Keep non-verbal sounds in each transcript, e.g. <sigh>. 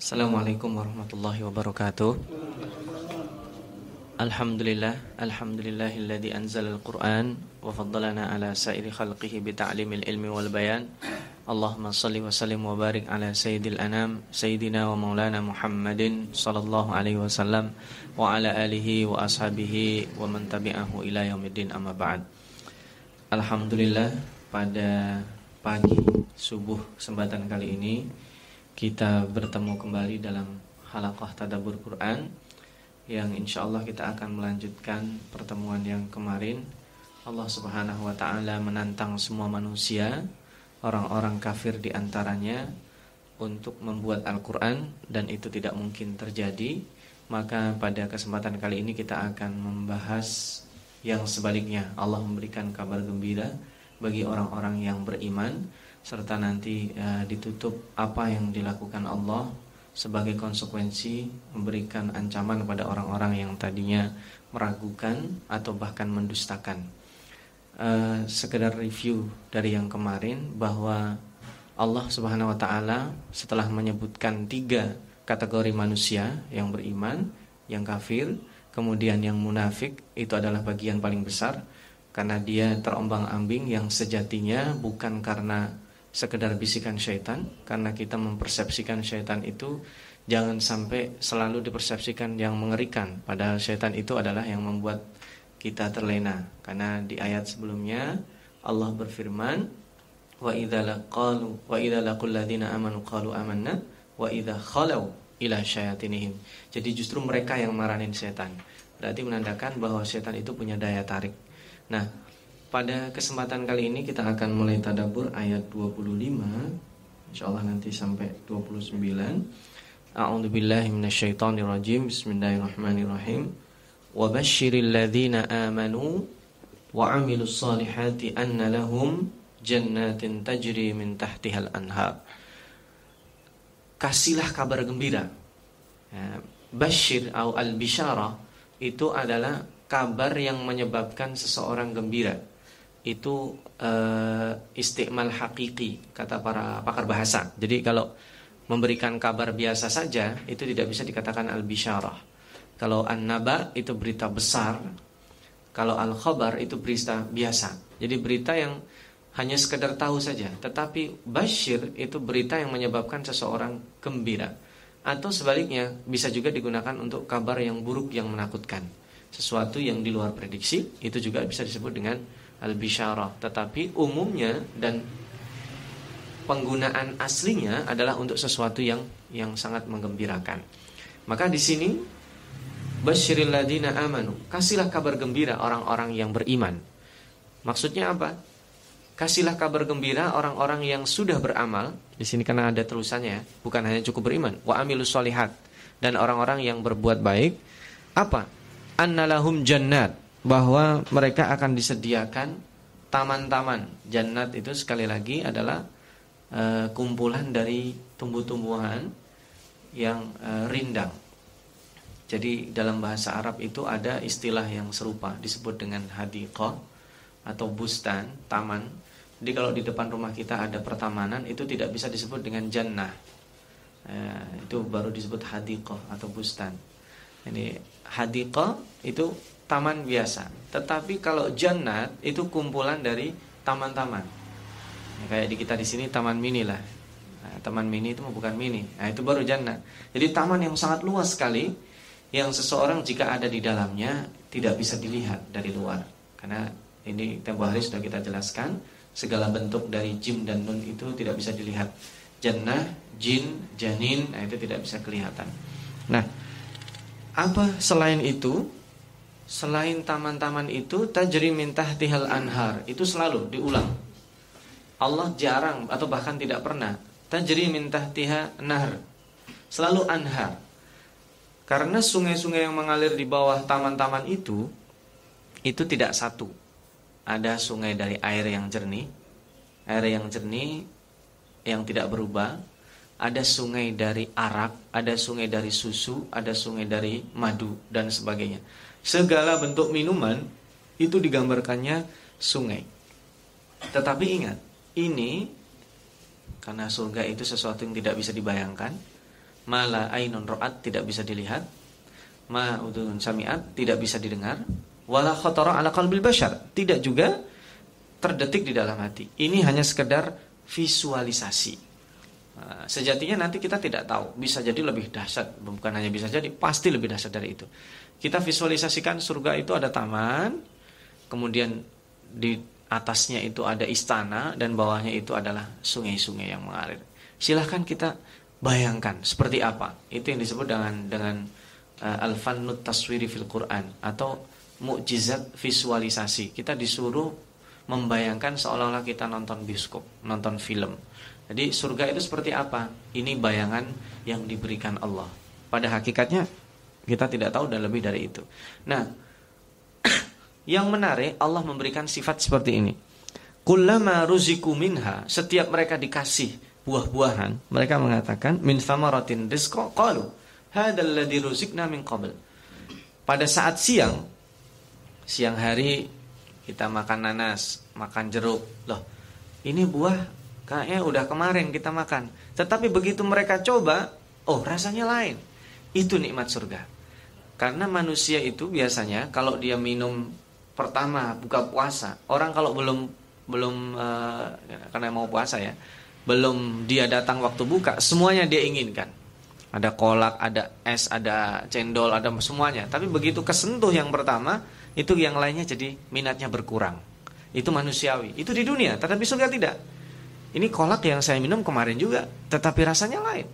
Assalamualaikum warahmatullahi wabarakatuh. Alhamdulillah Alhamdulillahilladzi anzalal Qur'an Wa faddalana ala sairi khalqihi Bita'limil ilmi wal bayan. Allahumma salli wa sallim wa barik ala sayyidil anam Sayyidina wa maulana Muhammadin Sallallahu alaihi wasallam Wa ala alihi wa ashabihi Wa man tabi'ahu ila yaumiddin amma ba'd. Alhamdulillah pada pagi subuh kesempatan kali ini kita bertemu kembali dalam halaqah tadabur Quran yang insya Allah kita akan melanjutkan pertemuan yang kemarin. Allah Subhanahu wa taala menantang semua manusia, orang-orang kafir di antaranya untuk membuat Al-Qur'an dan itu tidak mungkin terjadi. Maka pada kesempatan kali ini kita akan membahas yang sebaliknya. Allah memberikan kabar gembira bagi orang-orang yang beriman serta nanti uh, ditutup apa yang dilakukan Allah sebagai konsekuensi memberikan ancaman kepada orang-orang yang tadinya meragukan atau bahkan mendustakan. Uh, sekedar review dari yang kemarin bahwa Allah Subhanahu wa taala setelah menyebutkan tiga kategori manusia yang beriman, yang kafir, kemudian yang munafik itu adalah bagian paling besar karena dia terombang-ambing yang sejatinya bukan karena sekedar bisikan syaitan karena kita mempersepsikan syaitan itu jangan sampai selalu dipersepsikan yang mengerikan. Padahal syaitan itu adalah yang membuat kita terlena. Karena di ayat sebelumnya Allah berfirman wa idza laqalu wa idza laqul ladina amanu qalu amanna wa idza khalau ila syayatinihim. Jadi justru mereka yang marahin setan berarti menandakan bahwa setan itu punya daya tarik. Nah pada kesempatan kali ini kita akan mulai tadabur ayat 25 Insyaallah nanti sampai 29 A'udzubillahi minasyaitonirrajim. Bismillahirrahmanirrahim. Wa basyiril ladzina amanu wa 'amilus solihati anna lahum jannatin tajri min tahtihal anhar. Kasihlah kabar gembira. Ya, Bashir atau al-bisyarah itu adalah kabar yang menyebabkan seseorang gembira itu uh, istiqmal hakiki kata para pakar bahasa. Jadi kalau memberikan kabar biasa saja itu tidak bisa dikatakan al-bisyarah. Kalau an-naba itu berita besar, kalau al-khabar itu berita biasa. Jadi berita yang hanya sekedar tahu saja, tetapi basyir itu berita yang menyebabkan seseorang gembira. Atau sebaliknya bisa juga digunakan untuk kabar yang buruk yang menakutkan. Sesuatu yang di luar prediksi itu juga bisa disebut dengan al-bisyarah, tetapi umumnya dan penggunaan aslinya adalah untuk sesuatu yang yang sangat menggembirakan. Maka di sini basyiril amanu, kasihlah kabar gembira orang-orang yang beriman. Maksudnya apa? Kasihlah kabar gembira orang-orang yang sudah beramal. Di sini karena ada terusannya, bukan hanya cukup beriman, wa amilus solihat dan orang-orang yang berbuat baik. Apa? Annalahum jannat bahwa mereka akan disediakan taman-taman. Jannat itu sekali lagi adalah e, kumpulan dari tumbuh-tumbuhan yang e, rindang. Jadi dalam bahasa Arab itu ada istilah yang serupa disebut dengan hadiqah atau bustan, taman. Jadi kalau di depan rumah kita ada pertamanan itu tidak bisa disebut dengan jannah. E, itu baru disebut hadiqah atau bustan. Ini hadiqah itu taman biasa. Tetapi kalau jannat itu kumpulan dari taman-taman. Ya, kayak di kita di sini taman mini lah. Nah, taman mini itu bukan mini. Nah, itu baru jannat. Jadi taman yang sangat luas sekali yang seseorang jika ada di dalamnya tidak bisa dilihat dari luar. Karena ini tempo hari sudah kita jelaskan segala bentuk dari jim dan nun itu tidak bisa dilihat. Jannah, jin, janin, nah itu tidak bisa kelihatan. Nah, apa selain itu Selain taman-taman itu tajri min tahtihal anhar itu selalu diulang. Allah jarang atau bahkan tidak pernah tajri min tahtiha nahar. Selalu anhar. Karena sungai-sungai yang mengalir di bawah taman-taman itu itu tidak satu. Ada sungai dari air yang jernih, air yang jernih yang tidak berubah, ada sungai dari arak, ada sungai dari susu, ada sungai dari madu dan sebagainya segala bentuk minuman itu digambarkannya sungai. Tetapi ingat, ini karena surga itu sesuatu yang tidak bisa dibayangkan, Mala ainun ro'at tidak bisa dilihat. Ma udhun sami'at tidak bisa didengar. Wala khotara ala qalbil bashar. Tidak juga terdetik di dalam hati. Ini hanya sekedar visualisasi. Sejatinya nanti kita tidak tahu. Bisa jadi lebih dahsyat. Bukan hanya bisa jadi, pasti lebih dahsyat dari itu. Kita visualisasikan surga itu ada taman. Kemudian di atasnya itu ada istana dan bawahnya itu adalah sungai-sungai yang mengalir. Silahkan kita bayangkan seperti apa. Itu yang disebut dengan dengan uh, al-fannut taswiri fil Quran atau mukjizat visualisasi. Kita disuruh membayangkan seolah-olah kita nonton bioskop, nonton film. Jadi surga itu seperti apa? Ini bayangan yang diberikan Allah. Pada hakikatnya kita tidak tahu dan lebih dari itu. Nah, <coughs> yang menarik Allah memberikan sifat seperti ini. Kullama ruziku minha, setiap mereka dikasih buah-buahan, mereka mengatakan min thamaratin rizqa qalu hadzal ladzi ruzikna min qabl. Pada saat siang, siang hari kita makan nanas, makan jeruk. Loh, ini buah kayaknya udah kemarin kita makan. Tetapi begitu mereka coba, oh rasanya lain. Itu nikmat surga. Karena manusia itu biasanya kalau dia minum pertama buka puasa orang kalau belum belum uh, karena mau puasa ya belum dia datang waktu buka semuanya dia inginkan. Ada kolak ada es ada cendol ada semuanya. Tapi begitu kesentuh yang pertama itu yang lainnya jadi minatnya berkurang. Itu manusiawi. Itu di dunia tetapi surga tidak. Ini kolak yang saya minum kemarin juga tetapi rasanya lain.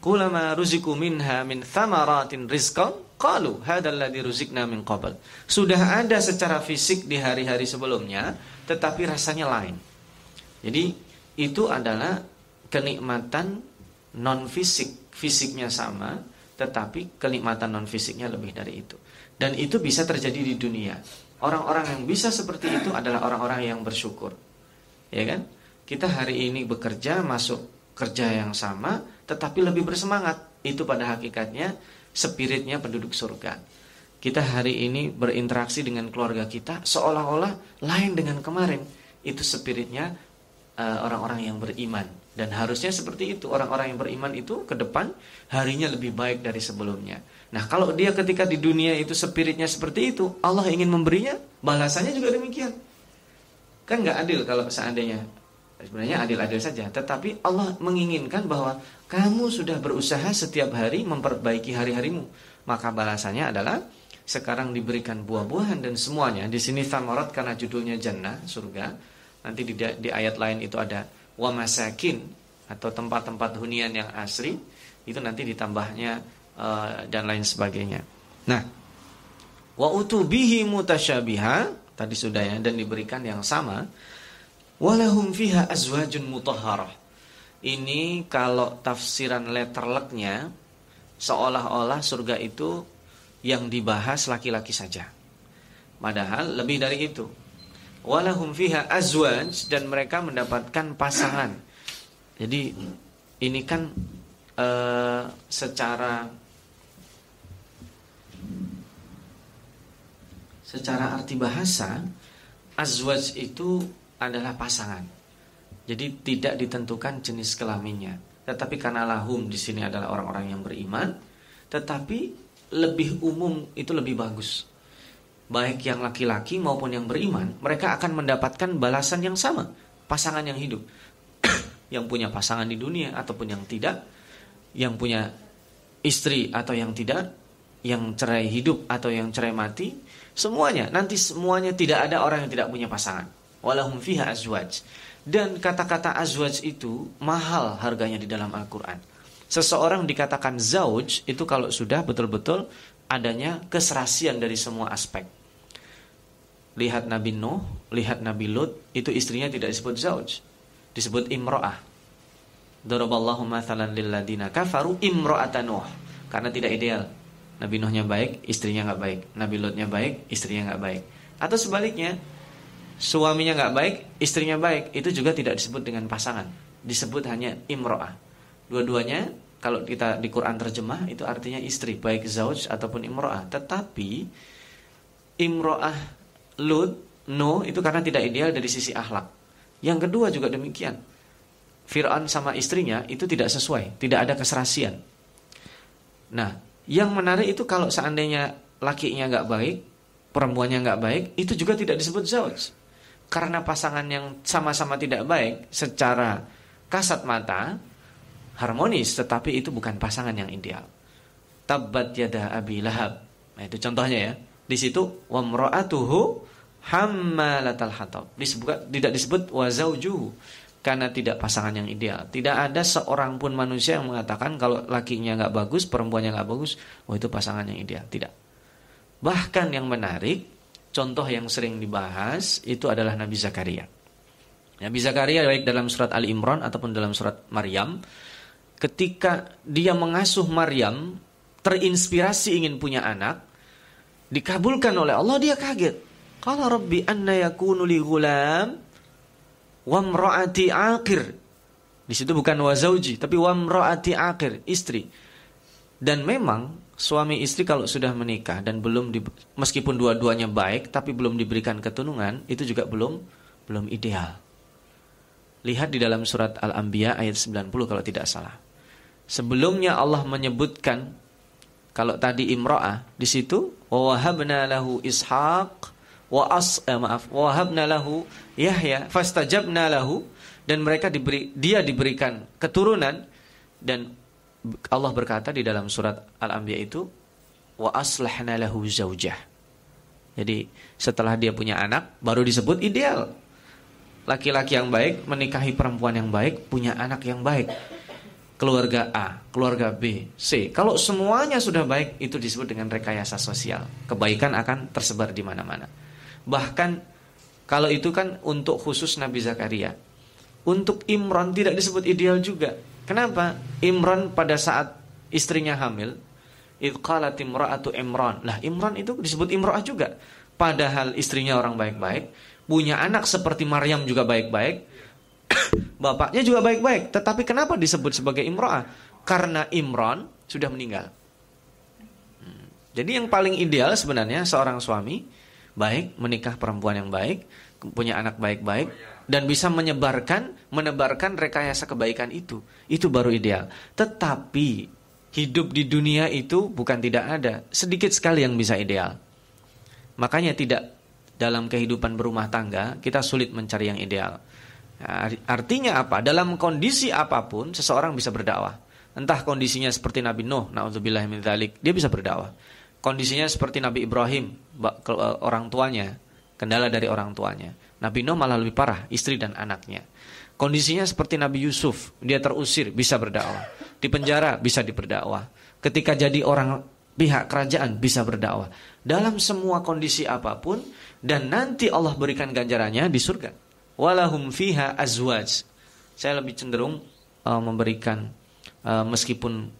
Kulama ruziku minha min thamaratin rizqan Qalu hadzal ladzi ruzikna min qabl. Sudah ada secara fisik di hari-hari sebelumnya, tetapi rasanya lain. Jadi itu adalah kenikmatan non fisik. Fisiknya sama, tetapi kenikmatan non fisiknya lebih dari itu. Dan itu bisa terjadi di dunia. Orang-orang yang bisa seperti itu adalah orang-orang yang bersyukur. Ya kan? Kita hari ini bekerja masuk kerja yang sama tetapi lebih bersemangat. Itu pada hakikatnya spiritnya penduduk surga. Kita hari ini berinteraksi dengan keluarga kita seolah-olah lain dengan kemarin. Itu spiritnya eh, orang-orang uh, yang beriman dan harusnya seperti itu. Orang-orang yang beriman itu ke depan harinya lebih baik dari sebelumnya. Nah, kalau dia ketika di dunia itu spiritnya seperti itu, Allah ingin memberinya, balasannya juga demikian. Kan nggak adil kalau seandainya sebenarnya adil-adil saja, tetapi Allah menginginkan bahwa kamu sudah berusaha setiap hari memperbaiki hari-harimu. Maka balasannya adalah sekarang diberikan buah-buahan dan semuanya. Di sini thamarat karena judulnya jannah, surga. Nanti di, di ayat lain itu ada wa masakin atau tempat-tempat hunian yang asri. Itu nanti ditambahnya uh, dan lain sebagainya. Nah, wa utubihi mutasyabiha tadi sudah ya dan diberikan yang sama. Walahum fiha azwajun mutahharah ini kalau tafsiran letterleknya seolah-olah surga itu yang dibahas laki-laki saja. Padahal lebih dari itu. Walahum fiha azwaj dan mereka mendapatkan pasangan. Jadi ini kan uh, secara secara arti bahasa azwaj itu adalah pasangan. Jadi tidak ditentukan jenis kelaminnya. Tetapi karena lahum di sini adalah orang-orang yang beriman, tetapi lebih umum itu lebih bagus. Baik yang laki-laki maupun yang beriman, mereka akan mendapatkan balasan yang sama, pasangan yang hidup. <coughs> yang punya pasangan di dunia ataupun yang tidak, yang punya istri atau yang tidak, yang cerai hidup atau yang cerai mati, semuanya nanti semuanya tidak ada orang yang tidak punya pasangan. Walahum fiha azwaj. Dan kata-kata azwaj itu mahal harganya di dalam Al-Quran. Seseorang dikatakan zauj itu kalau sudah betul-betul adanya keserasian dari semua aspek. Lihat Nabi Nuh, lihat Nabi Lut, itu istrinya tidak disebut zauj. Disebut imro'ah. Daraballahu mathalan lilladina kafaru imro'ata Nuh. Karena tidak ideal. Nabi Nuhnya baik, istrinya nggak baik. Nabi Lutnya baik, istrinya nggak baik. Atau sebaliknya, suaminya nggak baik, istrinya baik, itu juga tidak disebut dengan pasangan, disebut hanya imro'ah. Dua-duanya kalau kita di Quran terjemah itu artinya istri, baik zauj ataupun imro'ah. Tetapi imro'ah Lut, no itu karena tidak ideal dari sisi akhlak. Yang kedua juga demikian. Fir'aun sama istrinya itu tidak sesuai, tidak ada keserasian. Nah, yang menarik itu kalau seandainya lakinya nggak baik, perempuannya nggak baik, itu juga tidak disebut zauj. Karena pasangan yang sama-sama tidak baik secara kasat mata harmonis, tetapi itu bukan pasangan yang ideal. Tabbat yada abi lahab. Nah, itu contohnya ya. Di situ wamra'atuhu hammalatal hatab. Disebut tidak disebut wazaujuhu karena tidak pasangan yang ideal. Tidak ada seorang pun manusia yang mengatakan kalau lakinya nggak bagus, perempuannya nggak bagus, oh itu pasangan yang ideal. Tidak. Bahkan yang menarik, contoh yang sering dibahas itu adalah Nabi Zakaria. Nabi Zakaria baik dalam surat Ali Imran ataupun dalam surat Maryam, ketika dia mengasuh Maryam, terinspirasi ingin punya anak, dikabulkan oleh Allah dia kaget. Qala rabbi anna yakunu li ghulam wamraati akir. Di situ bukan wazauji, tapi wamraati akir, istri. Dan memang suami istri kalau sudah menikah dan belum di, meskipun dua-duanya baik tapi belum diberikan keturunan, itu juga belum belum ideal. Lihat di dalam surat Al-Anbiya ayat 90 kalau tidak salah. Sebelumnya Allah menyebutkan kalau tadi imra'ah di situ wa wahabna lahu ishaq wa as eh, maaf wa wahabna lahu Yahya fastajabna lahu dan mereka diberi dia diberikan keturunan dan Allah berkata di dalam surat Al-Anbiya itu wa aslahna lahu zaujah. Jadi setelah dia punya anak baru disebut ideal. Laki-laki yang baik menikahi perempuan yang baik, punya anak yang baik. Keluarga A, keluarga B, C. Kalau semuanya sudah baik itu disebut dengan rekayasa sosial. Kebaikan akan tersebar di mana-mana. Bahkan kalau itu kan untuk khusus Nabi Zakaria. Untuk Imran tidak disebut ideal juga. Kenapa? Imran pada saat istrinya hamil, idqalat imra'atu Imran. Lah Imran itu disebut imra'ah juga. Padahal istrinya orang baik-baik, punya anak seperti Maryam juga baik-baik, <coughs> bapaknya juga baik-baik. Tetapi kenapa disebut sebagai imra'ah? Karena Imran sudah meninggal. Hmm. Jadi yang paling ideal sebenarnya seorang suami baik, menikah perempuan yang baik, punya anak baik-baik dan bisa menyebarkan, menebarkan rekayasa kebaikan itu. Itu baru ideal. Tetapi hidup di dunia itu bukan tidak ada, sedikit sekali yang bisa ideal. Makanya tidak dalam kehidupan berumah tangga kita sulit mencari yang ideal. Artinya apa? Dalam kondisi apa pun seseorang bisa berdakwah. Entah kondisinya seperti Nabi Nuh, naudzubillah min dia bisa berdakwah. Kondisinya seperti Nabi Ibrahim, orang tuanya, kendala dari orang tuanya. Nabi Nuh malah lebih parah, istri dan anaknya. Kondisinya seperti Nabi Yusuf, dia terusir, bisa berdakwah. Di penjara, bisa diperdakwah. Ketika jadi orang pihak kerajaan, bisa berdakwah. Dalam semua kondisi apa pun, dan nanti Allah berikan ganjarannya di surga. Walahum fiha azwaj. Saya lebih cenderung uh, memberikan, uh, meskipun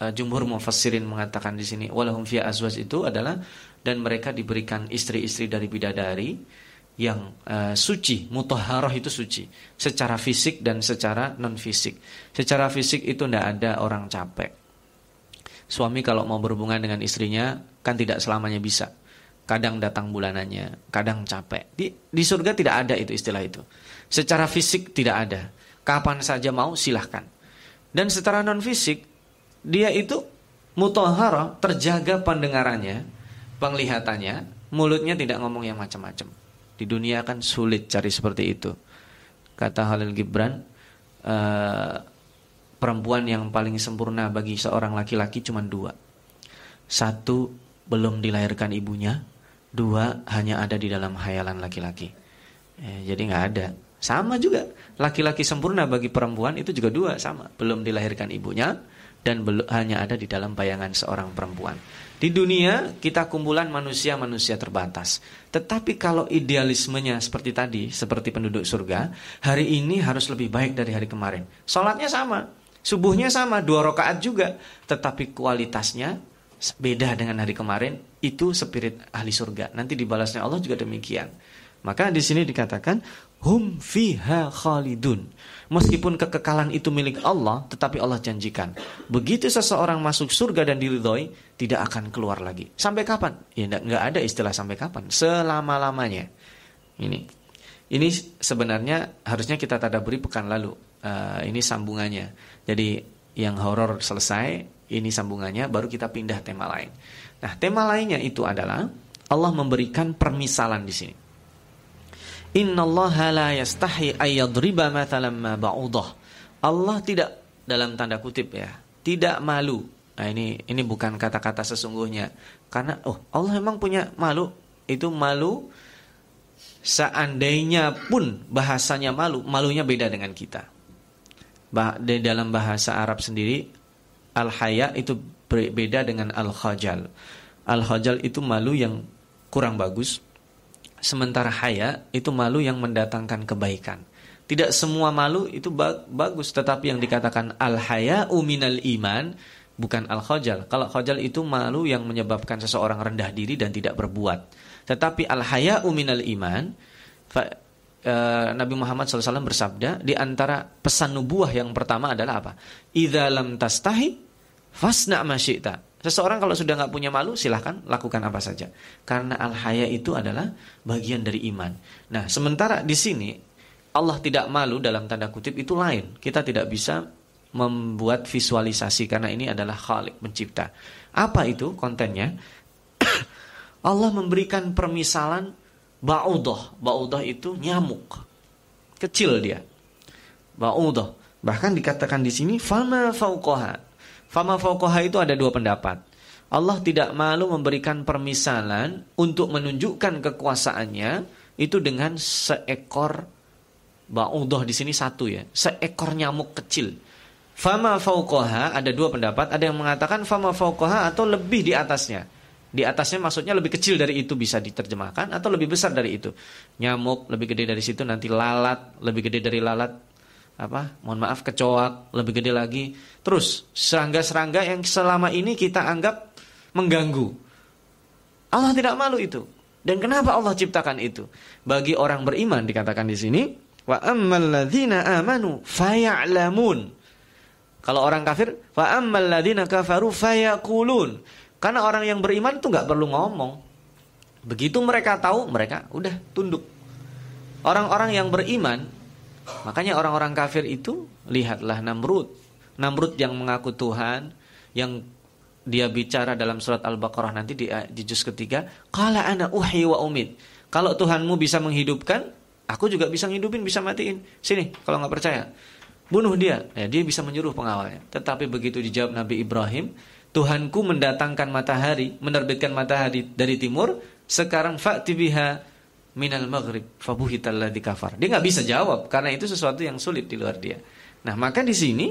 uh, jumhur mufassirin mengatakan di sini walahum fiya azwaj itu adalah dan mereka diberikan istri-istri dari bidadari yang uh, suci, mutahharah itu suci secara fisik dan secara non fisik. Secara fisik itu tidak ada orang capek. Suami kalau mau berhubungan dengan istrinya kan tidak selamanya bisa. Kadang datang bulanannya, kadang capek. Di, di surga tidak ada itu istilah itu. Secara fisik tidak ada. Kapan saja mau silahkan. Dan secara non fisik dia itu mutahara, terjaga pendengarannya, penglihatannya, mulutnya tidak ngomong yang macam-macam. Di dunia kan sulit cari seperti itu. Kata Halil Gibran, uh, perempuan yang paling sempurna bagi seorang laki-laki cuma dua. Satu, belum dilahirkan ibunya. Dua, hanya ada di dalam hayalan laki-laki. Eh, jadi nggak ada. Sama juga, laki-laki sempurna bagi perempuan itu juga dua sama. Belum dilahirkan ibunya, dan hanya ada di dalam bayangan seorang perempuan. Di dunia kita kumpulan manusia-manusia terbatas. Tetapi kalau idealismenya seperti tadi, seperti penduduk surga, hari ini harus lebih baik dari hari kemarin. Sholatnya sama, subuhnya sama, dua rakaat juga. Tetapi kualitasnya beda dengan hari kemarin, itu spirit ahli surga. Nanti dibalasnya Allah juga demikian. Maka di sini dikatakan hum fiha khalidun. Meskipun kekekalan itu milik Allah, tetapi Allah janjikan, begitu seseorang masuk surga dan diridhoi, tidak akan keluar lagi. Sampai kapan? Ya nggak ada istilah sampai kapan. Selama-lamanya. Ini. Ini sebenarnya harusnya kita tadaburi pekan lalu. Uh, ini sambungannya. Jadi yang horor selesai, ini sambungannya baru kita pindah tema lain. Nah, tema lainnya itu adalah Allah memberikan permisalan di sini. La yastahi ayyadriba. Allah tidak dalam tanda kutip ya, tidak malu. Nah, ini ini bukan kata-kata sesungguhnya. Karena oh, Allah memang punya malu. Itu malu seandainya pun bahasanya malu, malunya beda dengan kita. Bah, di dalam bahasa Arab sendiri al-haya itu berbeda dengan al-khajal. Al-khajal itu malu yang kurang bagus Sementara haya itu malu yang mendatangkan kebaikan. Tidak semua malu itu bagus, tetapi yang dikatakan al-haya uminal iman bukan al-khajal. Kalau khajal itu malu yang menyebabkan seseorang rendah diri dan tidak berbuat. Tetapi al-haya uminal iman e, Nabi Muhammad SAW bersabda di antara pesan nubuah yang pertama adalah apa? Idza lam tastahi fasna ma Seseorang kalau sudah nggak punya malu, silahkan lakukan apa saja. Karena al-haya itu adalah bagian dari iman. Nah, sementara di sini Allah tidak malu dalam tanda kutip itu lain. Kita tidak bisa membuat visualisasi karena ini adalah Khalik mencipta. Apa itu kontennya? <coughs> Allah memberikan permisalan ba'udah. Ba'udah itu nyamuk. Kecil dia. Ba'udah. Bahkan dikatakan di sini fama fauqaha Fama fauqaha itu ada dua pendapat. Allah tidak malu memberikan permisalan untuk menunjukkan kekuasaannya itu dengan seekor ba'udah di sini satu ya, seekor nyamuk kecil. Fama fauqaha ada dua pendapat, ada yang mengatakan fama fauqaha atau lebih di atasnya. Di atasnya maksudnya lebih kecil dari itu bisa diterjemahkan atau lebih besar dari itu. Nyamuk lebih gede dari situ nanti lalat, lebih gede dari lalat apa? Mohon maaf kecoak lebih gede lagi. Terus serangga-serangga yang selama ini kita anggap mengganggu. Allah tidak malu itu. Dan kenapa Allah ciptakan itu? Bagi orang beriman dikatakan di sini wa ammalladzina amanu faya'lamun. Kalau orang kafir fa ammalladzina kafaru fayaqulun. Karena orang yang beriman itu nggak perlu ngomong. Begitu mereka tahu mereka udah tunduk. Orang-orang yang beriman Makanya orang-orang kafir itu lihatlah Namrud. Namrud yang mengaku Tuhan, yang dia bicara dalam surat Al-Baqarah nanti di, di juz ketiga, "Qala ana uhyi wa umid." Kalau Tuhanmu bisa menghidupkan, aku juga bisa menghidupin, bisa matiin. Sini, kalau nggak percaya, bunuh dia. Ya, dia bisa menyuruh pengawalnya. Tetapi begitu dijawab Nabi Ibrahim, Tuhanku mendatangkan matahari, menerbitkan matahari dari timur, sekarang fa'ti biha minal maghrib fabuhitalladzi kafar. Dia nggak bisa jawab karena itu sesuatu yang sulit di luar dia. Nah, maka di sini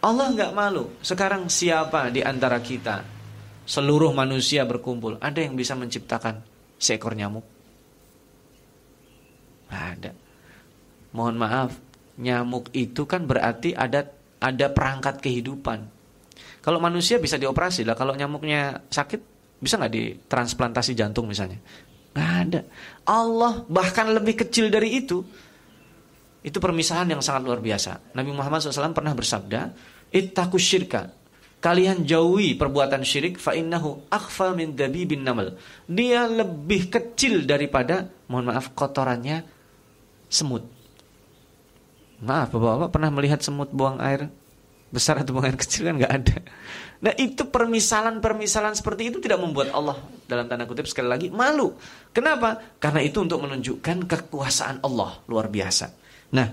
Allah nggak malu. Sekarang siapa di antara kita seluruh manusia berkumpul ada yang bisa menciptakan seekor nyamuk? ada. Mohon maaf, nyamuk itu kan berarti ada ada perangkat kehidupan. Kalau manusia bisa dioperasi lah, kalau nyamuknya sakit bisa nggak ditransplantasi jantung misalnya? Nggak ada. Allah bahkan lebih kecil dari itu. Itu permisalan yang sangat luar biasa. Nabi Muhammad SAW pernah bersabda, Ittaku syirka. Kalian jauhi perbuatan syirik fa innahu akhfa min dabibin namal. Dia lebih kecil daripada mohon maaf kotorannya semut. Maaf Bapak-bapak pernah melihat semut buang air besar atau air <laughs> kecil kan nggak ada. Nah itu permisalan-permisalan seperti itu tidak membuat Allah dalam tanda kutip sekali lagi malu. Kenapa? Karena itu untuk menunjukkan kekuasaan Allah luar biasa. Nah,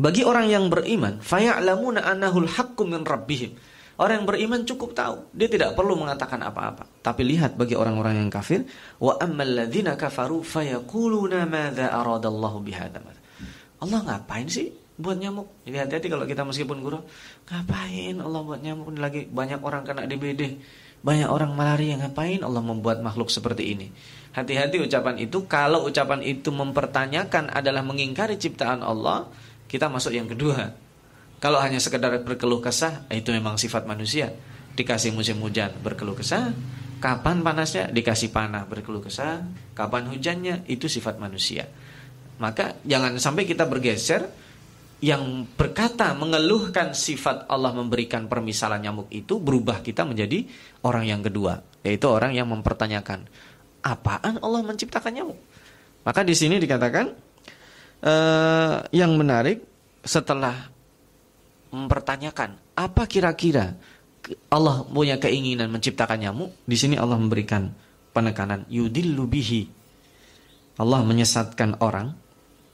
bagi orang yang beriman, faya'lamuna annahul haqqu min rabbihim. Orang yang beriman cukup tahu, dia tidak perlu mengatakan apa-apa. Tapi lihat bagi orang-orang yang kafir, wa ammal kafaru fayaquluna madza aradallahu bihadza. Allah ngapain sih buat nyamuk. Jadi hati-hati kalau kita meskipun guru, ngapain Allah buat nyamuk lagi banyak orang kena DBD, banyak orang malaria, ngapain Allah membuat makhluk seperti ini. Hati-hati ucapan itu kalau ucapan itu mempertanyakan adalah mengingkari ciptaan Allah, kita masuk yang kedua. Kalau hanya sekedar berkeluh kesah, itu memang sifat manusia. Dikasih musim hujan berkeluh kesah, kapan panasnya dikasih panah berkeluh kesah, kapan hujannya itu sifat manusia. Maka jangan sampai kita bergeser yang berkata mengeluhkan sifat Allah memberikan permisalan nyamuk itu berubah kita menjadi orang yang kedua, yaitu orang yang mempertanyakan apaan Allah menciptakan nyamuk. Maka di sini dikatakan uh, yang menarik setelah mempertanyakan apa kira-kira Allah punya keinginan menciptakan nyamuk, di sini Allah memberikan penekanan yudillu bihi. Allah menyesatkan orang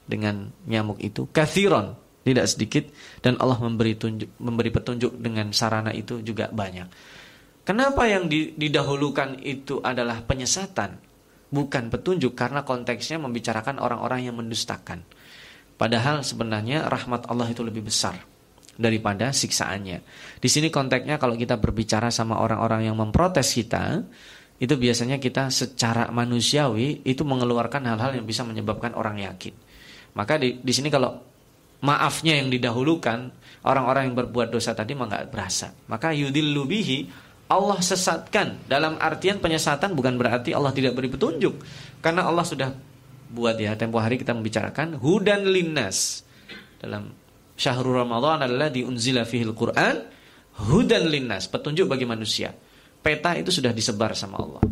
dengan nyamuk itu kathiron, tidak sedikit dan Allah memberi tunjuk, memberi petunjuk dengan sarana itu juga banyak. Kenapa yang didahulukan itu adalah penyesatan, bukan petunjuk karena konteksnya membicarakan orang-orang yang mendustakan. Padahal sebenarnya rahmat Allah itu lebih besar daripada siksaannya. Di sini konteksnya kalau kita berbicara sama orang-orang yang memprotes kita, itu biasanya kita secara manusiawi itu mengeluarkan hal-hal yang bisa menyebabkan orang yakin. Maka di, di sini kalau maafnya yang didahulukan, orang-orang yang berbuat dosa tadi mah nggak berasa. Maka yudillu bihi Allah sesatkan. Dalam artian penyesatan bukan berarti Allah tidak beri petunjuk. Karena Allah sudah buat ya tempo hari kita membicarakan hudan linnas. Dalam syahrul Ramadan adalah diunzila fihil Quran hudan linnas petunjuk bagi manusia. Peta itu sudah disebar sama Allah.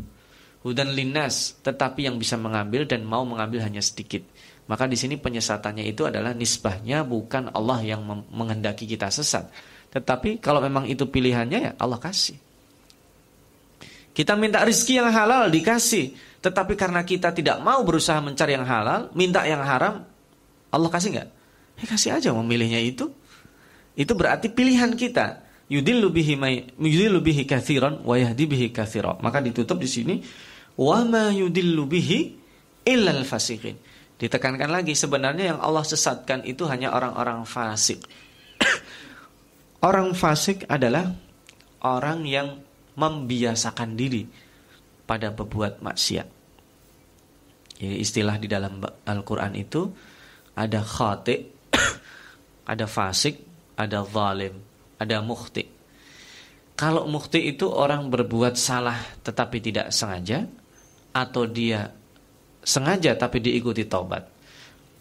Hudan linnas tetapi yang bisa mengambil dan mau mengambil hanya sedikit maka di sini penyesatannya itu adalah nisbahnya bukan Allah yang menghendaki kita sesat tetapi kalau memang itu pilihannya ya Allah kasih kita minta rizki yang halal dikasih tetapi karena kita tidak mau berusaha mencari yang halal, minta yang haram, Allah kasih nggak? Ya kasih aja memilihnya itu. Itu berarti pilihan kita. Yudillu bihi may yudillu bihi katsira. Maka ditutup di sini wa ma yudillu bihi illal. Ditekankan lagi sebenarnya yang Allah sesatkan itu hanya orang-orang fasik. <coughs> orang fasik adalah orang yang membiasakan diri pada berbuat maksiat. Jadi istilah di dalam Al-Quran itu ada khati, <coughs> ada fasik, ada zalim, ada mukhti. Kalau mukhti itu orang berbuat salah tetapi tidak sengaja atau dia sengaja tapi diikuti taubat.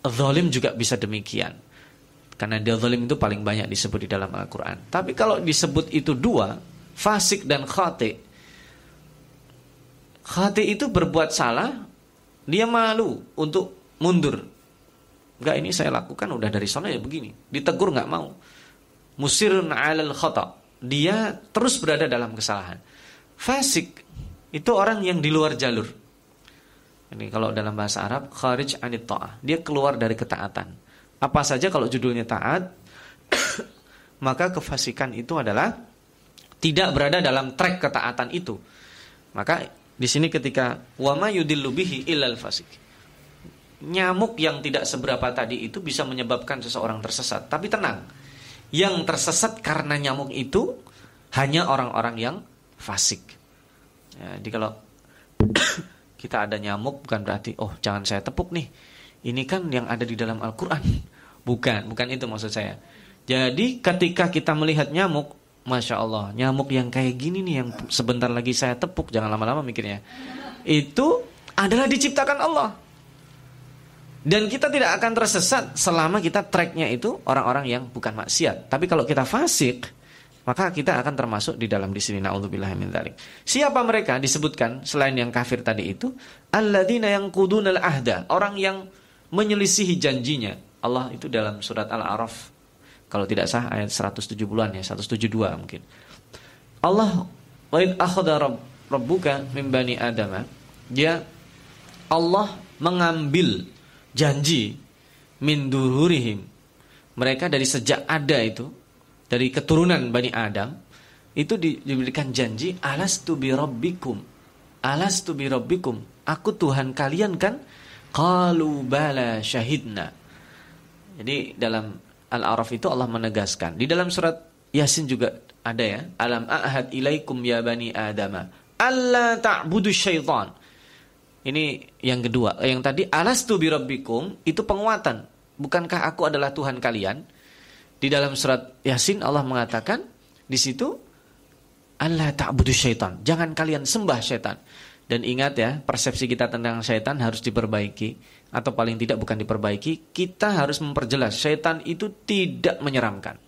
Zalim juga bisa demikian. Karena dia zalim itu paling banyak disebut di dalam Al-Quran. Tapi kalau disebut itu dua, fasik dan khati. Khati itu berbuat salah dia malu untuk mundur. Enggak ini saya lakukan udah dari sana ya begini. Ditegur nggak mau. Musirun 'alal khata. Dia terus berada dalam kesalahan. Fasik itu orang yang di luar jalur. Ini kalau dalam bahasa Arab kharij anit ta'ah. Dia keluar dari ketaatan. Apa saja kalau judulnya taat, <coughs> maka kefasikan itu adalah tidak berada dalam trek ketaatan itu. Maka di sini ketika wama yudillu bihi illal fasik. Nyamuk yang tidak seberapa tadi itu bisa menyebabkan seseorang tersesat. Tapi tenang, yang tersesat karena nyamuk itu hanya orang-orang yang fasik. Ya, jadi kalau <coughs> kita ada nyamuk bukan berarti oh jangan saya tepuk nih. Ini kan yang ada di dalam Al-Qur'an. <laughs> Bukan, bukan itu maksud saya. Jadi ketika kita melihat nyamuk Masya Allah, nyamuk yang kayak gini nih yang sebentar lagi saya tepuk, jangan lama-lama mikirnya. Itu adalah diciptakan Allah. Dan kita tidak akan tersesat selama kita tracknya itu orang-orang yang bukan maksiat. Tapi kalau kita fasik, maka kita akan termasuk di dalam di sini naudzubillah min. Siapa mereka disebutkan selain yang kafir tadi itu? Alladzina yang kudunal ahda, orang yang menyelisihi janjinya. Allah itu dalam surat Al-A'raf kalau tidak sah ayat 170-an ya, 172 mungkin. Allah wa id akhadha rabbuka min bani adama. Dia Allah mengambil janji min dururihim. Mereka dari sejak ada itu, dari keturunan Bani Adam, itu diberikan janji alastu bi rabbikum. Alastu bi rabbikum. Aku Tuhan kalian kan? Qalu bala syahidna. Jadi dalam Al-A'raf itu Allah menegaskan. Di dalam surat Yasin juga ada ya. Alam a'had ilaikum ya bani adama. Allah ta'budu syaitan. Ini yang kedua. Yang tadi alastu birabbikum itu penguatan. Bukankah aku adalah Tuhan kalian? Di dalam surat Yasin Allah mengatakan di situ Allah ta'budu syaitan. Jangan kalian sembah syaitan. Dan ingat ya, persepsi kita tentang syaitan harus diperbaiki atau paling tidak bukan diperbaiki, kita harus memperjelas setan itu tidak menyeramkan.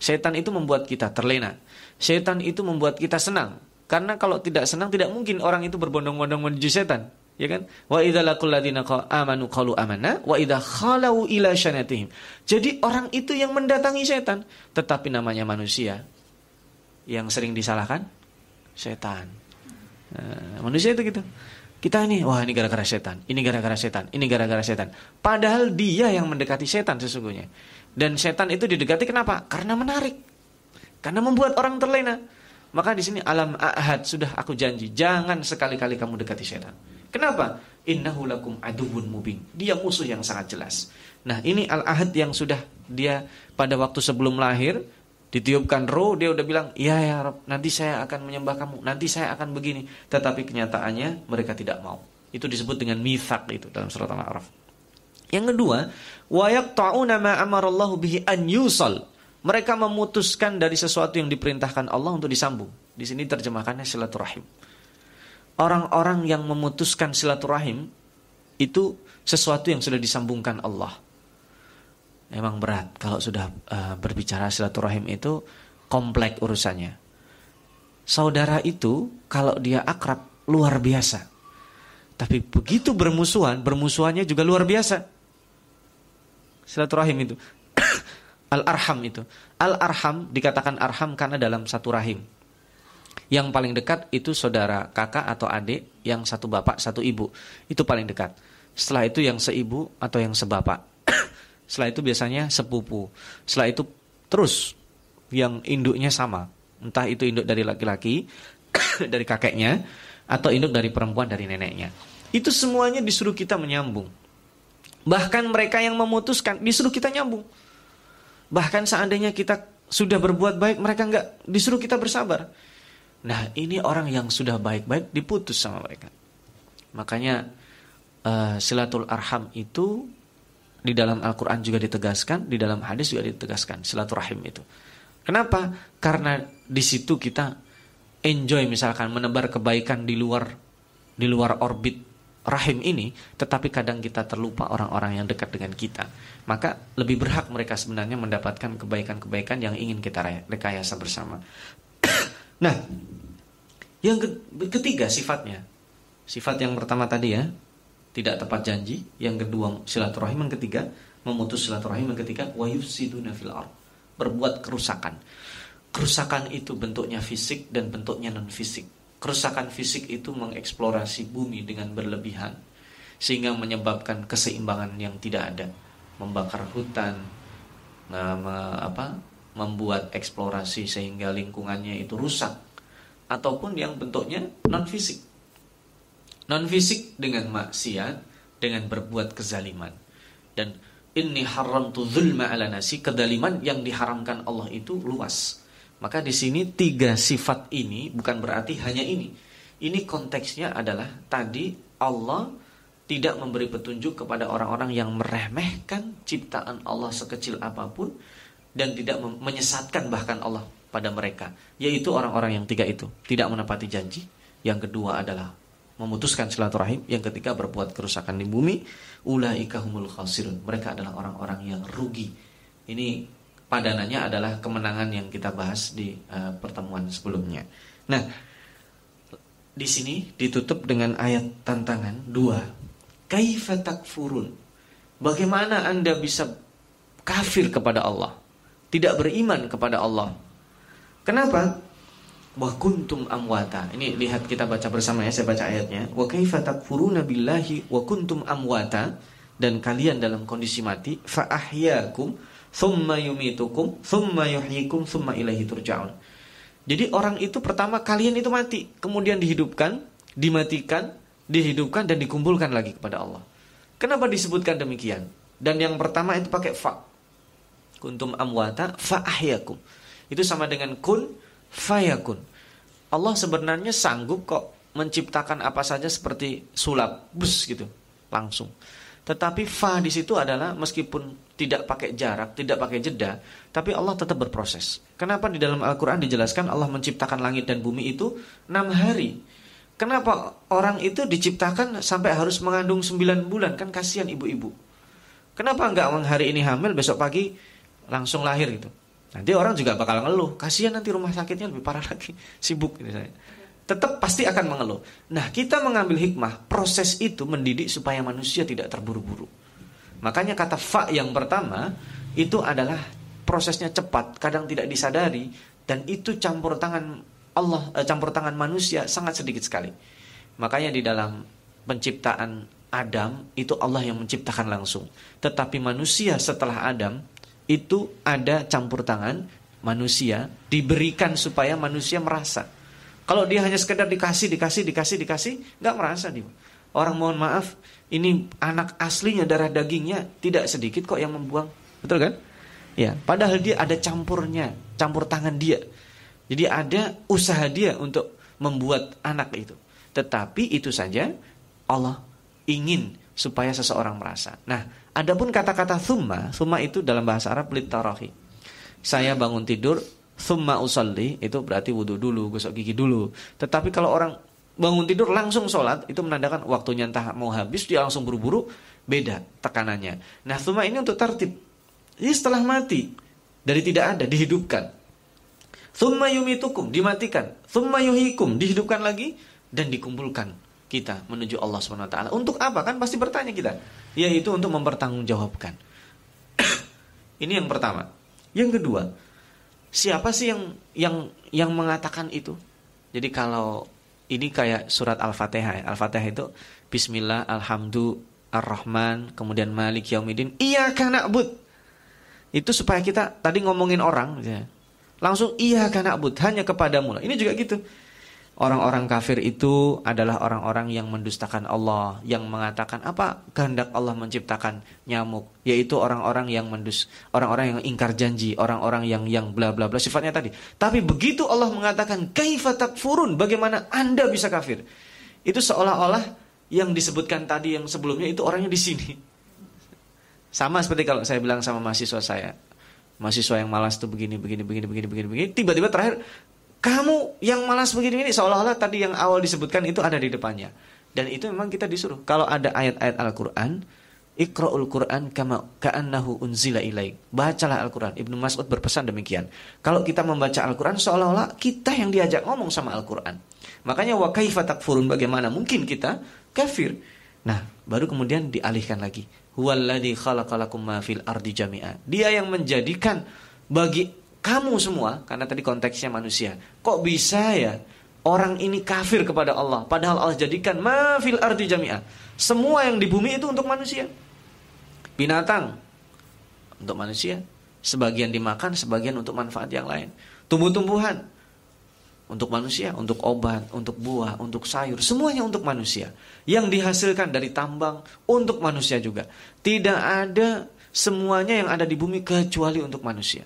Setan itu membuat kita terlena. Setan itu membuat kita senang. Karena kalau tidak senang tidak mungkin orang itu berbondong-bondong menuju setan, ya kan? Wa idza laqul ladzina amanu qalu amanna wa idza khalau ila syanatihim. Jadi orang itu yang mendatangi setan, tetapi namanya manusia. Yang sering disalahkan setan. Nah, manusia itu gitu. Kita ini, wah ini gara-gara setan, ini gara-gara setan, ini gara-gara setan. Padahal dia yang mendekati setan sesungguhnya. Dan setan itu didekati kenapa? Karena menarik. Karena membuat orang terlena. Maka di sini alam ahad sudah aku janji, jangan sekali-kali kamu dekati setan. Kenapa? Innahu lakum aduwwun mubin. Dia musuh yang sangat jelas. Nah, ini al-ahad yang sudah dia pada waktu sebelum lahir ditiupkan roh dia udah bilang iya ya Rob nanti saya akan menyembah kamu. Nanti saya akan begini. Tetapi kenyataannya mereka tidak mau. Itu disebut dengan mithaq itu dalam surat al-a'raf. Yang kedua wa yaqta'una ma amarallahu bihi an yusal. Mereka memutuskan dari sesuatu yang diperintahkan Allah untuk disambung. Di sini terjemahkannya silaturahim orang-orang yang memutuskan silaturahim itu sesuatu yang sudah disambungkan Allah memang berat kalau sudah uh, berbicara silaturahim itu kompleks urusannya. Saudara itu kalau dia akrab luar biasa. Tapi begitu bermusuhan, bermusuhannya juga luar biasa. Silaturahim itu. <coughs> Al-arham itu. Al-arham dikatakan arham karena dalam satu rahim. Yang paling dekat itu saudara kakak atau adik yang satu bapak, satu ibu. Itu paling dekat. Setelah itu yang seibu atau yang sebapak. <coughs> Setelah itu biasanya sepupu. Setelah itu terus yang induknya sama. Entah itu induk dari laki-laki, <coughs> dari kakeknya, atau induk dari perempuan dari neneknya. Itu semuanya disuruh kita menyambung. Bahkan mereka yang memutuskan disuruh kita nyambung. Bahkan seandainya kita sudah berbuat baik, mereka enggak disuruh kita bersabar. Nah, ini orang yang sudah baik-baik diputus sama mereka. Makanya uh, silatul arham itu di dalam Al-Quran juga ditegaskan, di dalam hadis juga ditegaskan, silaturahim itu. Kenapa? Karena di situ kita enjoy misalkan menebar kebaikan di luar di luar orbit rahim ini, tetapi kadang kita terlupa orang-orang yang dekat dengan kita. Maka lebih berhak mereka sebenarnya mendapatkan kebaikan-kebaikan yang ingin kita rekayasa bersama. Nah, yang ketiga sifatnya. Sifat yang pertama tadi ya, tidak tepat janji, yang kedua silaturahim, yang ketiga memutus silaturahim, yang ketiga wayufsiduna fil berbuat kerusakan. Kerusakan itu bentuknya fisik dan bentuknya non fisik. Kerusakan fisik itu mengeksplorasi bumi dengan berlebihan sehingga menyebabkan keseimbangan yang tidak ada, membakar hutan, apa, membuat eksplorasi sehingga lingkungannya itu rusak ataupun yang bentuknya non fisik non fisik dengan maksiat dengan berbuat kezaliman. Dan ini haram tu zulma ala nasi kedaliman yang diharamkan Allah itu luas. Maka di sini tiga sifat ini bukan berarti hanya ini. Ini konteksnya adalah tadi Allah tidak memberi petunjuk kepada orang-orang yang meremehkan ciptaan Allah sekecil apa pun dan tidak menyesatkan bahkan Allah pada mereka yaitu orang-orang yang tiga itu tidak menepati janji yang kedua adalah memutuskan silaturahim, yang ketiga berbuat kerusakan di bumi, ulaika humul khasirun. Mereka adalah orang-orang yang rugi. Ini padanannya adalah kemenangan yang kita bahas di uh, pertemuan sebelumnya. Nah, di sini ditutup dengan ayat tantangan dua. Kaifa takfurun? Bagaimana Anda bisa kafir kepada Allah? Tidak beriman kepada Allah. Kenapa? wa kuntum amwata. Ini lihat kita baca bersama ya, saya baca ayatnya. Wa kaifa takfuruna billahi wa kuntum amwata dan kalian dalam kondisi mati fa ahyakum thumma yumitukum thumma yuhyikum thumma ilaihi turja'un. Jadi orang itu pertama kalian itu mati, kemudian dihidupkan, dimatikan, dihidupkan dan dikumpulkan lagi kepada Allah. Kenapa disebutkan demikian? Dan yang pertama itu pakai fa. Kuntum amwata fa ahyakum. Itu sama dengan kun fayakun. Allah sebenarnya sanggup kok menciptakan apa saja seperti sulap, bus gitu, langsung. Tetapi fa di situ adalah meskipun tidak pakai jarak, tidak pakai jeda, tapi Allah tetap berproses. Kenapa di dalam Al-Qur'an dijelaskan Allah menciptakan langit dan bumi itu enam hari? Kenapa orang itu diciptakan sampai harus mengandung sembilan bulan? Kan kasihan ibu-ibu. Kenapa enggak hari ini hamil, besok pagi langsung lahir gitu? Nanti orang juga bakal ngeluh, kasihan nanti rumah sakitnya lebih parah lagi, <laughs> sibuk gitu saya. Tetap pasti akan mengeluh. Nah, kita mengambil hikmah, proses itu mendidik supaya manusia tidak terburu-buru. Makanya kata fa yang pertama itu adalah prosesnya cepat, kadang tidak disadari, dan itu campur tangan Allah eh, campur tangan manusia sangat sedikit sekali. Makanya di dalam penciptaan Adam itu Allah yang menciptakan langsung. Tetapi manusia setelah Adam itu ada campur tangan manusia diberikan supaya manusia merasa. Kalau dia hanya sekedar dikasih, dikasih, dikasih, dikasih, nggak merasa dia. Orang mohon maaf, ini anak aslinya darah dagingnya tidak sedikit kok yang membuang, betul kan? Ya, padahal dia ada campurnya, campur tangan dia. Jadi ada usaha dia untuk membuat anak itu. Tetapi itu saja Allah ingin supaya seseorang merasa. Nah, adapun kata-kata thumma, thumma itu dalam bahasa Arab litarahi. Saya bangun tidur, thumma usalli, itu berarti wudhu dulu, gosok gigi dulu. Tetapi kalau orang bangun tidur langsung sholat, itu menandakan waktunya entah mau habis, dia langsung buru-buru, beda tekanannya. Nah, thumma ini untuk tertib. Jadi setelah mati, dari tidak ada, dihidupkan. Thumma yumitukum, dimatikan. Thumma yuhikum, dihidupkan lagi dan dikumpulkan kita menuju Allah SWT. Untuk apa? Kan pasti bertanya kita. Yaitu untuk mempertanggungjawabkan. <coughs> Ini yang pertama. Yang kedua, siapa sih yang yang yang mengatakan itu? Jadi kalau ini kayak surat Al-Fatihah. Al-Fatihah itu Bismillah, Alhamdulillah, Ar-Rahman, kemudian Malik Yaumidin. Iya karena na'bud. Itu supaya kita tadi ngomongin orang, ya. Langsung iya karena abud hanya kepadamu. Ini juga gitu. Orang-orang kafir itu adalah orang-orang yang mendustakan Allah, yang mengatakan apa kehendak Allah menciptakan nyamuk, yaitu orang-orang yang mendus, orang-orang yang ingkar janji, orang-orang yang yang bla bla bla sifatnya tadi. Tapi begitu Allah mengatakan kaifa takfurun, bagaimana Anda bisa kafir? Itu seolah-olah yang disebutkan tadi yang sebelumnya itu orangnya di sini. Sama seperti kalau saya bilang sama mahasiswa saya, mahasiswa yang malas tuh begini begini begini begini begini begini tiba-tiba terakhir kamu yang malas begini ini seolah-olah tadi yang awal disebutkan itu ada di depannya dan itu memang kita disuruh kalau ada ayat-ayat Al-Qur'an Iqra'ul Qur'an kama ka'annahu unzila ilaik. Bacalah Al-Qur'an. Ibnu Mas'ud berpesan demikian. Kalau kita membaca Al-Qur'an seolah-olah kita yang diajak ngomong sama Al-Qur'an. Makanya wa kaifa takfurun bagaimana mungkin kita kafir. Nah, baru kemudian dialihkan lagi. Huwallazi khalaqalakum ma fil ardi jami'a. Dia yang menjadikan bagi kamu semua karena tadi konteksnya manusia. Kok bisa ya orang ini kafir kepada Allah padahal Allah jadikan ma fil ardi jami'a. Semua yang di bumi itu untuk manusia. Binatang untuk manusia, sebagian dimakan, sebagian untuk manfaat yang lain. Tumbuh-tumbuhan untuk manusia, untuk obat, untuk buah, untuk sayur, semuanya untuk manusia. Yang dihasilkan dari tambang untuk manusia juga. Tidak ada semuanya yang ada di bumi kecuali untuk manusia.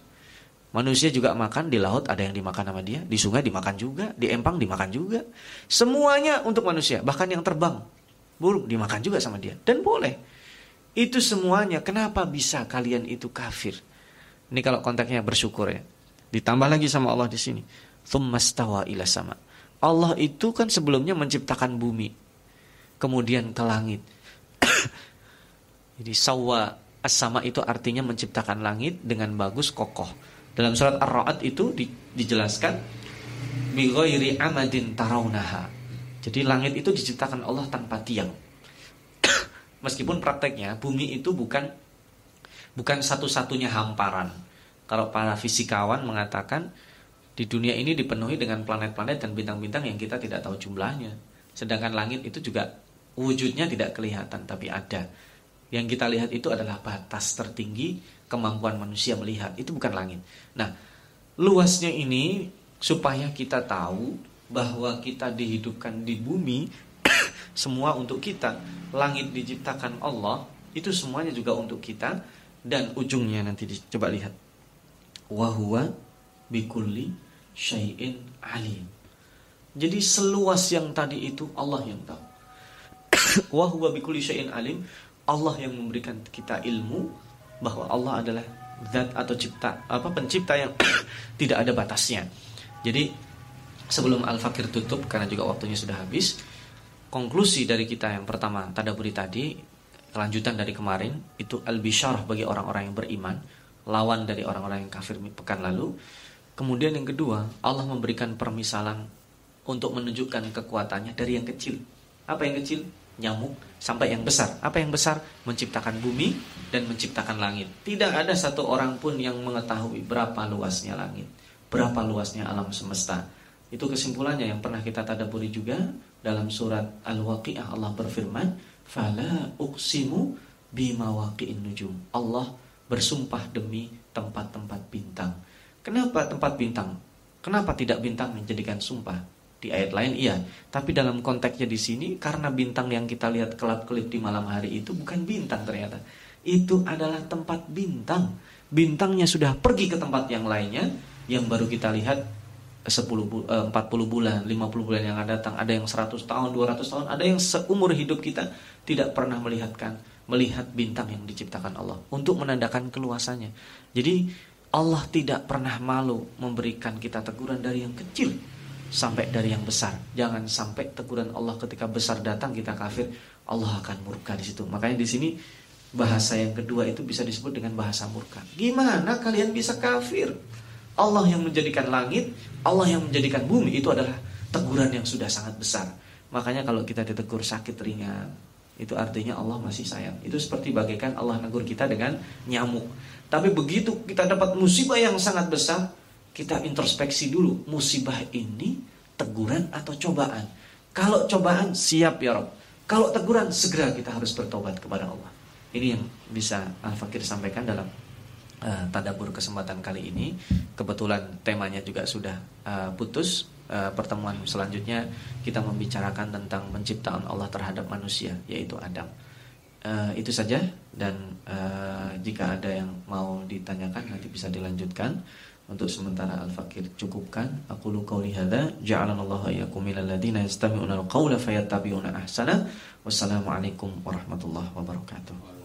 Manusia juga makan di laut ada yang dimakan sama dia, di sungai dimakan juga, di empang dimakan juga. Semuanya untuk manusia, bahkan yang terbang, burung dimakan juga sama dia dan boleh. Itu semuanya kenapa bisa kalian itu kafir? Ini kalau konteksnya bersyukur ya. Ditambah lagi sama Allah di sini thummastawa ila sama. Allah itu kan sebelumnya menciptakan bumi, kemudian ke langit. <coughs> Jadi sawa as-sama itu artinya menciptakan langit dengan bagus kokoh. Dalam surat Ar-Ra'd itu di, dijelaskan bi ghairi amadin tarawnaha. Jadi langit itu diciptakan Allah tanpa tiang. <coughs> Meskipun prakteknya bumi itu bukan bukan satu-satunya hamparan. Kalau para fisikawan mengatakan di dunia ini dipenuhi dengan planet-planet dan bintang-bintang yang kita tidak tahu jumlahnya. Sedangkan langit itu juga wujudnya tidak kelihatan tapi ada. Yang kita lihat itu adalah batas tertinggi kemampuan manusia melihat. Itu bukan langit. Nah, luasnya ini supaya kita tahu bahwa kita dihidupkan di bumi <coughs> semua untuk kita. Langit diciptakan Allah, itu semuanya juga untuk kita dan ujungnya nanti coba lihat. Wahwa bikulli syai'in alim. Jadi seluas yang tadi itu Allah yang tahu. <coughs> Wa huwa bikulli syai'in alim. Allah yang memberikan kita ilmu bahwa Allah adalah zat atau cipta apa pencipta yang <coughs> tidak ada batasnya. Jadi sebelum Al-Fakir tutup karena juga waktunya sudah habis, konklusi dari kita yang pertama tadaburi tadi, kelanjutan dari kemarin itu al-bisyarah bagi orang-orang yang beriman, lawan dari orang-orang yang kafir pekan lalu. Kemudian yang kedua, Allah memberikan permisalan untuk menunjukkan kekuatannya dari yang kecil. Apa yang kecil? Nyamuk sampai yang besar. Apa yang besar? Menciptakan bumi dan menciptakan langit. Tidak ada satu orang pun yang mengetahui berapa luasnya langit, berapa luasnya alam semesta. Itu kesimpulannya yang pernah kita tadaburi juga dalam surat Al-Waqi'ah Allah berfirman, "Fala uqsimu bimawaqi'in nujum." Allah bersumpah demi tempat-tempat bintang. Kenapa tempat bintang? Kenapa tidak bintang menjadikan sumpah? Di ayat lain iya, tapi dalam konteksnya di sini karena bintang yang kita lihat kelap-kelip di malam hari itu bukan bintang ternyata. Itu adalah tempat bintang. Bintangnya sudah pergi ke tempat yang lainnya yang baru kita lihat 10 40 eh, bulan, 50 bulan yang akan datang, ada yang 100 tahun, 200 tahun, ada yang seumur hidup kita tidak pernah melihatkan melihat bintang yang diciptakan Allah untuk menandakan keluasannya. Jadi Allah tidak pernah malu memberikan kita teguran dari yang kecil sampai dari yang besar. Jangan sampai teguran Allah ketika besar datang kita kafir, Allah akan murka di situ. Makanya di sini bahasa yang kedua itu bisa disebut dengan bahasa murka. Gimana kalian bisa kafir? Allah yang menjadikan langit, Allah yang menjadikan bumi itu adalah teguran yang sudah sangat besar. Makanya kalau kita ditegur sakit ringan, itu artinya Allah masih sayang. Itu seperti bagaikan Allah negur kita dengan nyamuk. Tapi begitu kita dapat musibah yang sangat besar, kita introspeksi dulu musibah ini teguran atau cobaan. Kalau cobaan siap ya Rob. Kalau teguran segera kita harus bertobat kepada Allah. Ini yang bisa Al-Fakir sampaikan dalam uh, tadabur kesempatan kali ini. Kebetulan temanya juga sudah uh, putus. Uh, pertemuan selanjutnya kita membicarakan tentang penciptaan Allah terhadap manusia yaitu Adam. Uh, itu saja dan uh, jika ada yang mau ditanyakan nanti bisa dilanjutkan. Untuk sementara Al-Fakir cukupkan. Aku lu qauli hadza ja'alanallahu iyyakum minal ladzina yastami'una al-qaula fayattabi'una ahsana. Wassalamualaikum warahmatullahi wabarakatuh.